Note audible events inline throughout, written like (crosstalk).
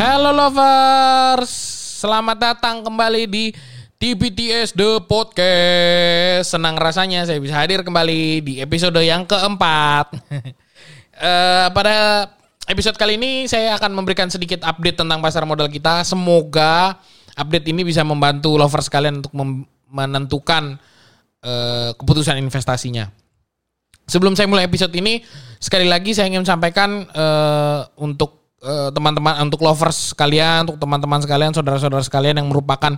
Hello lovers, selamat datang kembali di TPTS The Podcast. Senang rasanya saya bisa hadir kembali di episode yang keempat. (laughs) Eh, pada episode kali ini saya akan memberikan sedikit update tentang pasar modal kita. Semoga update ini bisa membantu lovers kalian untuk menentukan eh, keputusan investasinya. Sebelum saya mulai episode ini, sekali lagi saya ingin sampaikan eh, untuk eh, teman-teman, untuk lovers kalian, untuk teman-teman sekalian, saudara-saudara sekalian yang merupakan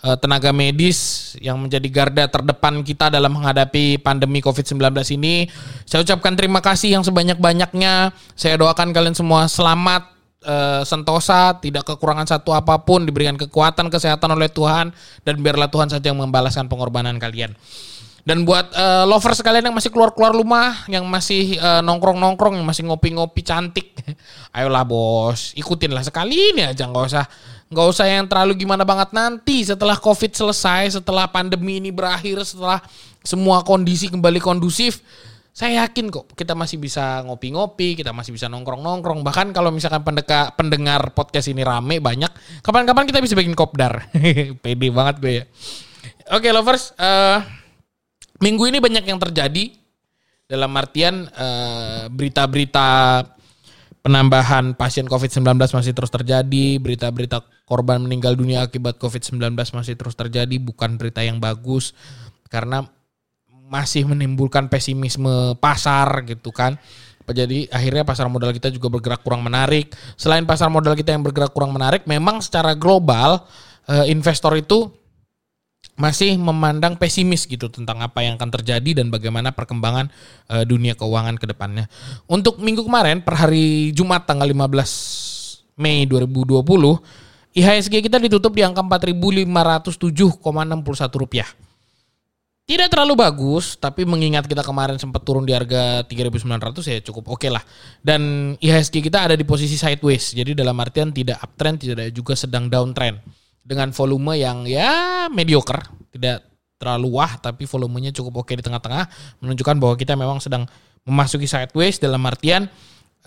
eh, tenaga medis yang menjadi garda terdepan kita dalam menghadapi pandemi COVID-19 ini. Saya ucapkan terima kasih yang sebanyak-banyaknya. Saya doakan kalian semua selamat, eh, sentosa, tidak kekurangan satu apa pun, diberikan kekuatan, kesehatan oleh Tuhan, dan biarlah Tuhan saja yang membalaskan pengorbanan kalian. Dan buat eh, lovers kalian yang masih keluar-keluar rumah, yang masih eh, nongkrong-nongkrong, yang masih ngopi-ngopi cantik, (laughs) ayolah bos, ikutin lah sekali ini aja, nggak usah nggak usah yang terlalu gimana banget nanti setelah covid selesai, setelah pandemi ini berakhir, setelah semua kondisi kembali kondusif, saya yakin kok kita masih bisa ngopi-ngopi, kita masih bisa nongkrong-nongkrong. Bahkan kalau misalkan pendeka, pendengar podcast ini rame banyak, kapan-kapan kita bisa bikin kopdar. (laughs) Pede banget gue ya. Oke lovers, eh minggu ini banyak yang terjadi dalam artian eh, berita-berita penambahan pasien COVID-19 masih terus terjadi, berita-berita korban meninggal dunia akibat COVID-19 masih terus terjadi, bukan berita yang bagus karena masih menimbulkan pesimisme pasar gitu kan. Jadi akhirnya pasar modal kita juga bergerak kurang menarik. Selain pasar modal kita yang bergerak kurang menarik, memang secara global eh, investor itu masih memandang pesimis gitu tentang apa yang akan terjadi dan bagaimana perkembangan eh, dunia keuangan ke depannya. Untuk minggu kemarin per hari Jumat tanggal 15 Mei 2020, IHSG kita ditutup di angka 4.507,61 rupiah. Tidak terlalu bagus, tapi mengingat kita kemarin sempat turun di harga 3.900 ya cukup oke lah. Dan IHSG kita ada di posisi sideways, jadi dalam artian tidak uptrend, tidak juga sedang downtrend dengan volume yang ya mediocre, tidak terlalu wah tapi volumenya cukup oke di tengah-tengah menunjukkan bahwa kita memang sedang memasuki sideways dalam artian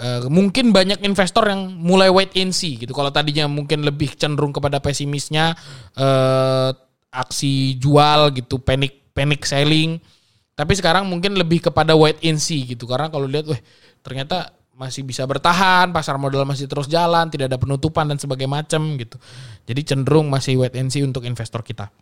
eh, mungkin banyak investor yang mulai wait and see gitu. Kalau tadinya mungkin lebih cenderung kepada pesimisnya eh, aksi jual gitu, panic panic selling. Tapi sekarang mungkin lebih kepada wait and see gitu karena kalau lihat wah ternyata masih bisa bertahan, pasar modal masih terus jalan, tidak ada penutupan dan sebagainya macam gitu. Jadi cenderung masih wait and see untuk investor kita.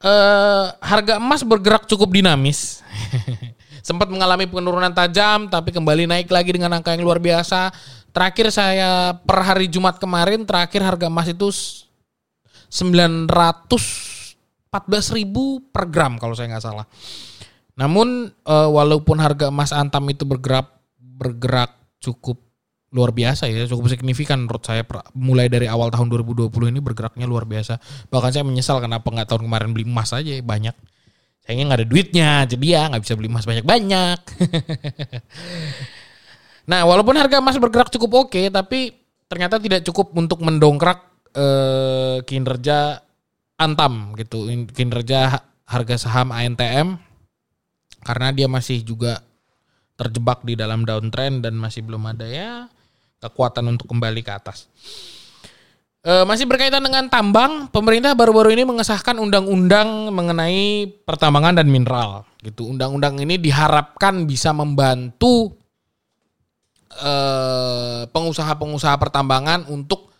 Eh harga emas bergerak cukup dinamis. (laughs) Sempat mengalami penurunan tajam tapi kembali naik lagi dengan angka yang luar biasa. Terakhir saya per hari Jumat kemarin terakhir harga emas itu 914 ribu per gram kalau saya nggak salah. Namun eh, walaupun harga emas antam itu bergerak bergerak cukup luar biasa ya, cukup signifikan menurut saya mulai dari awal tahun 2020 ini bergeraknya luar biasa. Bahkan saya menyesal kenapa nggak tahun kemarin beli emas aja ya, banyak. Sayangnya nggak ada duitnya, jadi ya nggak bisa beli emas banyak-banyak. (laughs) nah, walaupun harga emas bergerak cukup oke, tapi ternyata tidak cukup untuk mendongkrak eh, kinerja Antam gitu, In- kinerja ha- harga saham ANTM karena dia masih juga terjebak di dalam downtrend dan masih belum ada ya kekuatan untuk kembali ke atas. E, masih berkaitan dengan tambang, pemerintah baru-baru ini mengesahkan undang-undang mengenai pertambangan dan mineral. Gitu, undang-undang ini diharapkan bisa membantu eh, pengusaha-pengusaha pertambangan untuk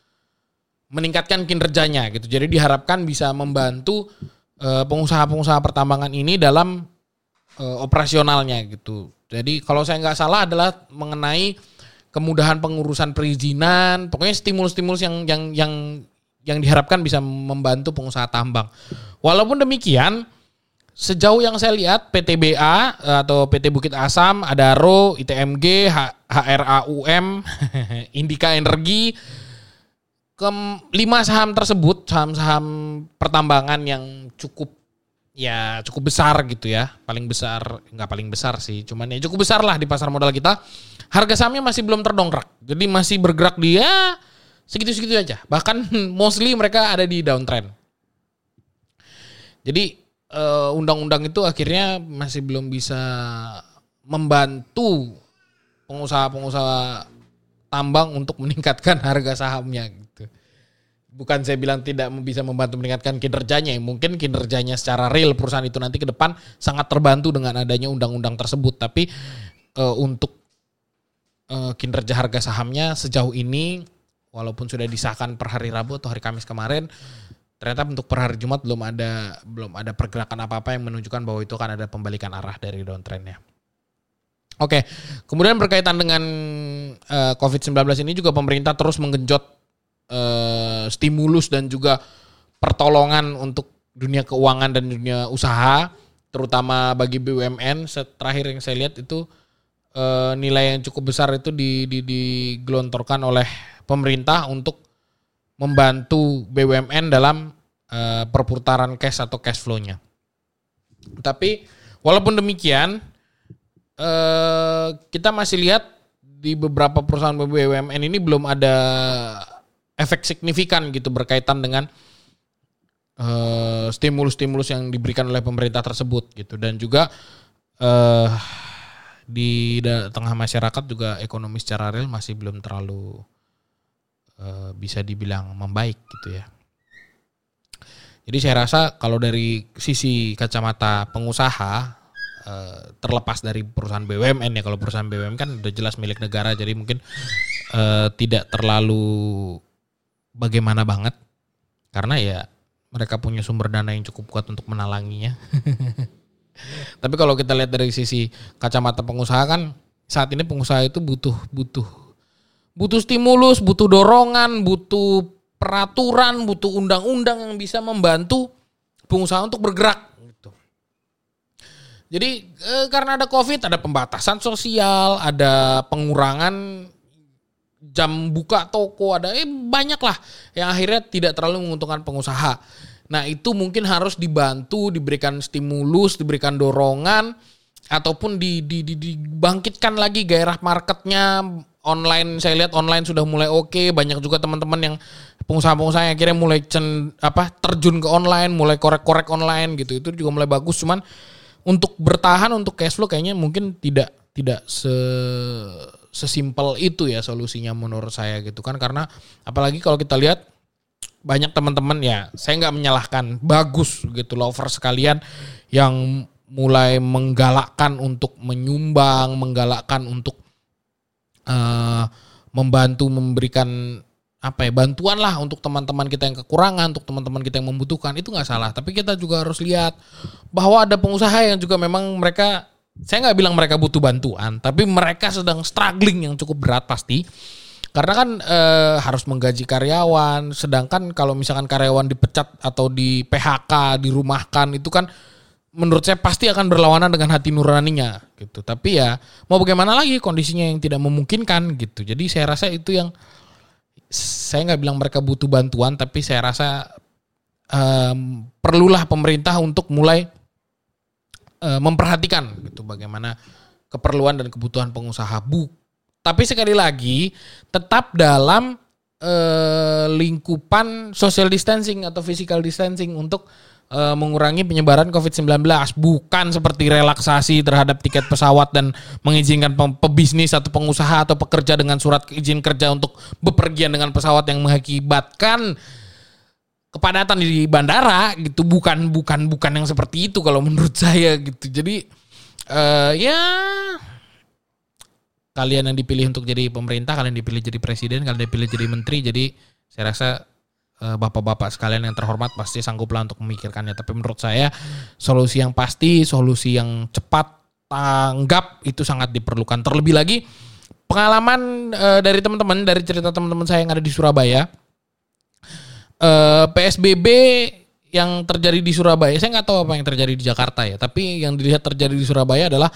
meningkatkan kinerjanya gitu. Jadi diharapkan bisa membantu eh, pengusaha-pengusaha pertambangan ini dalam eh, operasionalnya gitu. Jadi kalau saya nggak salah adalah mengenai kemudahan pengurusan perizinan, pokoknya stimulus-stimulus yang yang yang yang diharapkan bisa membantu pengusaha tambang. Walaupun demikian, sejauh yang saya lihat PTBA eh, atau PT Bukit Asam, Adaro, ITMG, HRAUM, (laughs) Indika Energi, ke lima saham tersebut saham-saham pertambangan yang cukup ya cukup besar gitu ya. Paling besar nggak paling besar sih. Cuman ya cukup besar lah di pasar modal kita. Harga sahamnya masih belum terdongkrak. Jadi masih bergerak dia segitu-segitu aja. Bahkan (laughs) mostly mereka ada di downtrend. Jadi eh, undang-undang itu akhirnya masih belum bisa membantu pengusaha-pengusaha tambang untuk meningkatkan (laughs) harga sahamnya. Bukan saya bilang tidak bisa membantu meningkatkan kinerjanya, mungkin kinerjanya secara real perusahaan itu nanti ke depan sangat terbantu dengan adanya undang-undang tersebut. Tapi uh, untuk uh, kinerja harga sahamnya sejauh ini, walaupun sudah disahkan per hari Rabu atau hari Kamis kemarin, ternyata untuk per hari Jumat belum ada belum ada pergerakan apa-apa yang menunjukkan bahwa itu akan ada pembalikan arah dari downtrendnya. Oke, kemudian berkaitan dengan uh, COVID-19 ini juga pemerintah terus menggenjot uh, stimulus dan juga pertolongan untuk dunia keuangan dan dunia usaha, terutama bagi BUMN. Terakhir yang saya lihat itu uh, nilai yang cukup besar itu di, di, digelontorkan oleh pemerintah untuk membantu BUMN dalam uh, perputaran cash atau cash flow-nya. Tapi walaupun demikian, uh, kita masih lihat di beberapa perusahaan BUMN ini belum ada efek signifikan gitu berkaitan dengan stimulus stimulus-stimulus yang diberikan oleh pemerintah tersebut gitu dan juga uh, di tengah masyarakat juga ekonomi secara real masih belum terlalu uh, bisa dibilang membaik gitu ya. Jadi saya rasa kalau dari sisi kacamata pengusaha uh, terlepas dari perusahaan BUMN ya kalau perusahaan BUMN kan udah jelas milik negara jadi mungkin uh, tidak terlalu bagaimana banget karena ya mereka punya sumber dana yang cukup kuat untuk menalanginya. (laughs) Tapi kalau kita lihat dari sisi kacamata pengusaha kan saat ini pengusaha itu butuh butuh butuh stimulus, butuh dorongan, butuh peraturan, butuh undang-undang yang bisa membantu pengusaha untuk bergerak. Gitu. Jadi eh, karena ada COVID, ada pembatasan sosial, ada pengurangan jam buka toko ada eh banyak lah yang akhirnya tidak terlalu menguntungkan pengusaha. Nah itu mungkin harus dibantu, diberikan stimulus, diberikan dorongan, ataupun di, di, di, dibangkitkan lagi gairah marketnya online. Saya lihat online sudah mulai oke, okay. banyak juga teman-teman yang pengusaha-pengusaha yang akhirnya mulai cen, apa terjun ke online, mulai korek-korek online gitu. Itu juga mulai bagus. Cuman untuk bertahan untuk cash flow kayaknya mungkin tidak tidak se sesimpel itu ya solusinya menurut saya gitu kan. Karena apalagi kalau kita lihat banyak teman-teman ya saya nggak menyalahkan bagus gitu lover sekalian yang mulai menggalakkan untuk menyumbang menggalakkan untuk uh, membantu memberikan apa ya bantuan lah untuk teman-teman kita yang kekurangan untuk teman-teman kita yang membutuhkan. Itu nggak salah. Tapi kita juga harus lihat bahwa ada pengusaha yang juga memang mereka saya nggak bilang mereka butuh bantuan, tapi mereka sedang struggling yang cukup berat pasti. Karena kan e, harus menggaji karyawan, sedangkan kalau misalkan karyawan dipecat atau di PHK, dirumahkan itu kan menurut saya pasti akan berlawanan dengan hati nuraninya gitu. Tapi ya mau bagaimana lagi kondisinya yang tidak memungkinkan gitu. Jadi saya rasa itu yang saya nggak bilang mereka butuh bantuan, tapi saya rasa um, perlulah pemerintah untuk mulai uh, memperhatikan gitu bagaimana keperluan dan kebutuhan pengusaha bu. Tapi sekali lagi tetap dalam uh, lingkupan social distancing atau physical distancing untuk uh, mengurangi penyebaran COVID-19 bukan seperti relaksasi terhadap tiket pesawat dan mengizinkan pebisnis atau pengusaha atau pekerja dengan surat izin kerja untuk bepergian dengan pesawat yang mengakibatkan kepadatan di bandara gitu bukan bukan bukan yang seperti itu kalau menurut (laughs) saya gitu. Jadi uh, ya kalian yang dipilih untuk jadi pemerintah kalian dipilih jadi presiden kalian dipilih jadi menteri jadi saya rasa uh, bapak-bapak sekalian yang terhormat pasti sangguplah untuk memikirkannya. Tapi menurut saya solusi yang pasti solusi yang cepat tanggap itu sangat diperlukan. Terlebih lagi pengalaman uh, dari teman-teman dari cerita teman-teman saya yang ada di Surabaya eh, PSBB yang terjadi di Surabaya, saya nggak tahu apa yang terjadi di Jakarta ya, tapi yang dilihat terjadi di Surabaya adalah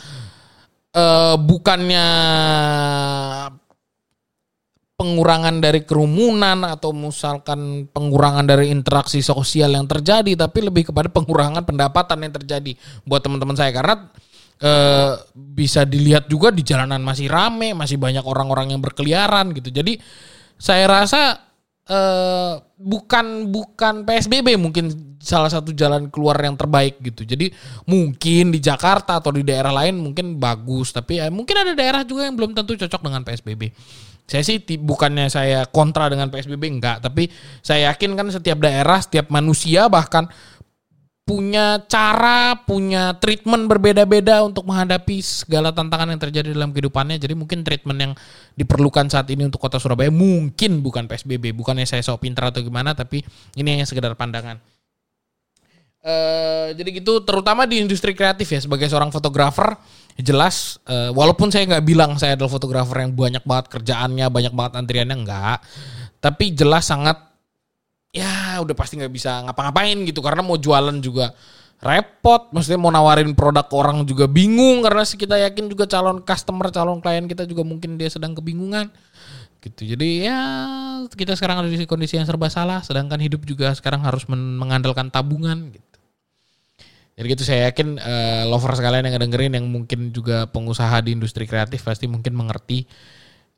uh, bukannya pengurangan dari kerumunan atau misalkan pengurangan dari interaksi sosial yang terjadi, tapi lebih kepada pengurangan pendapatan yang terjadi buat teman-teman saya karena e, bisa dilihat juga di jalanan masih rame, masih banyak orang-orang yang berkeliaran gitu. Jadi saya rasa uh, bukan bukan PSBB mungkin salah satu jalan keluar yang terbaik gitu. Jadi mungkin di Jakarta atau di daerah lain mungkin bagus, tapi ya mungkin ada daerah juga yang belum tentu cocok dengan PSBB. Saya sih bukannya saya kontra dengan PSBB enggak, tapi saya yakin kan setiap daerah, setiap manusia bahkan punya cara, punya treatment berbeda-beda untuk menghadapi segala tantangan yang terjadi dalam kehidupannya. Jadi mungkin treatment yang diperlukan saat ini untuk kota Surabaya mungkin bukan PSBB, bukannya saya sok pintar atau gimana, tapi ini hanya sekedar pandangan. Uh, jadi gitu terutama di industri kreatif ya sebagai seorang fotografer jelas uh, walaupun saya nggak bilang saya adalah fotografer yang banyak banget kerjaannya banyak banget antriannya enggak tapi jelas sangat ya udah pasti nggak bisa ngapa-ngapain gitu karena mau jualan juga repot. Maksudnya mau nawarin produk orang juga bingung karena kita yakin juga calon customer calon klien kita juga mungkin dia sedang kebingungan. Gitu. Jadi ya kita sekarang ada di kondisi yang serba salah sedangkan hidup juga sekarang harus mengandalkan tabungan gitu. Jadi gitu saya yakin uh, lover sekalian yang dengerin yang mungkin juga pengusaha di industri kreatif pasti mungkin mengerti.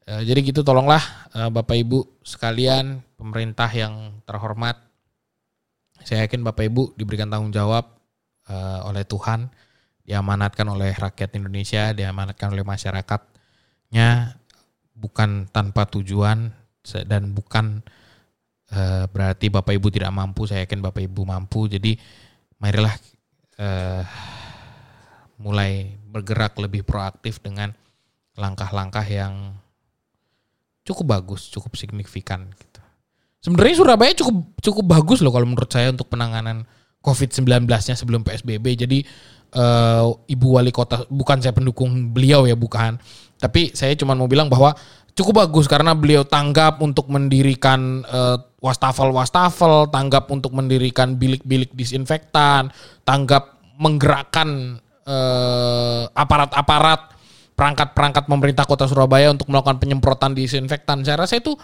Uh, jadi gitu tolonglah uh, Bapak Ibu sekalian pemerintah yang terhormat. Saya yakin Bapak Ibu diberikan tanggung jawab uh, oleh Tuhan, diamanatkan oleh rakyat Indonesia, diamanatkan oleh masyarakatnya bukan tanpa tujuan dan bukan uh, berarti Bapak Ibu tidak mampu. Saya yakin Bapak Ibu mampu. Jadi marilah uh, mulai bergerak lebih proaktif dengan langkah-langkah yang cukup bagus, cukup signifikan gitu. Sebenarnya Surabaya cukup cukup bagus loh kalau menurut saya untuk penanganan COVID-19-nya sebelum PSBB. Jadi uh, Ibu Wali Kota bukan saya pendukung beliau ya bukan, tapi saya cuma mau bilang bahwa cukup bagus karena beliau tanggap untuk mendirikan uh, wastafel-wastafel, tanggap untuk mendirikan bilik-bilik disinfektan, tanggap menggerakkan uh, aparat-aparat perangkat-perangkat pemerintah Kota Surabaya untuk melakukan penyemprotan disinfektan. Saya rasa itu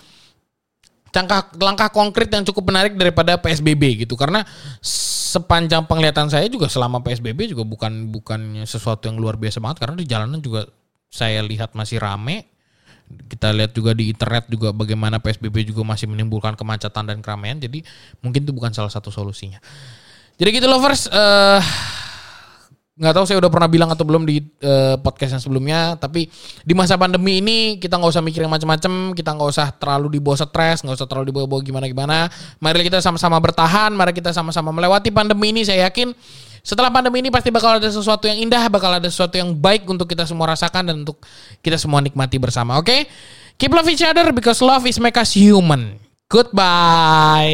langkah langkah konkret yang cukup menarik daripada PSBB gitu karena sepanjang penglihatan saya juga selama PSBB juga bukan bukannya sesuatu yang luar biasa banget karena di jalanan juga saya lihat masih rame kita lihat juga di internet juga bagaimana PSBB juga masih menimbulkan kemacetan dan keramaian. Jadi mungkin itu bukan salah satu solusinya. Jadi gitu lovers, uh, nggak tahu saya udah pernah bilang atau belum di uh, podcast yang sebelumnya, tapi di masa pandemi ini kita nggak usah mikir yang macam-macam, kita nggak usah terlalu dibawa stres, nggak usah terlalu dibawa-bawa gimana-gimana. Mari kita sama-sama bertahan, mari kita sama-sama melewati pandemi ini. Saya yakin setelah pandemi ini pasti bakal ada sesuatu yang indah, bakal ada sesuatu yang baik untuk kita semua rasakan dan untuk kita semua nikmati bersama. Oke? Okay? Keep love each other because love is make us human. Goodbye.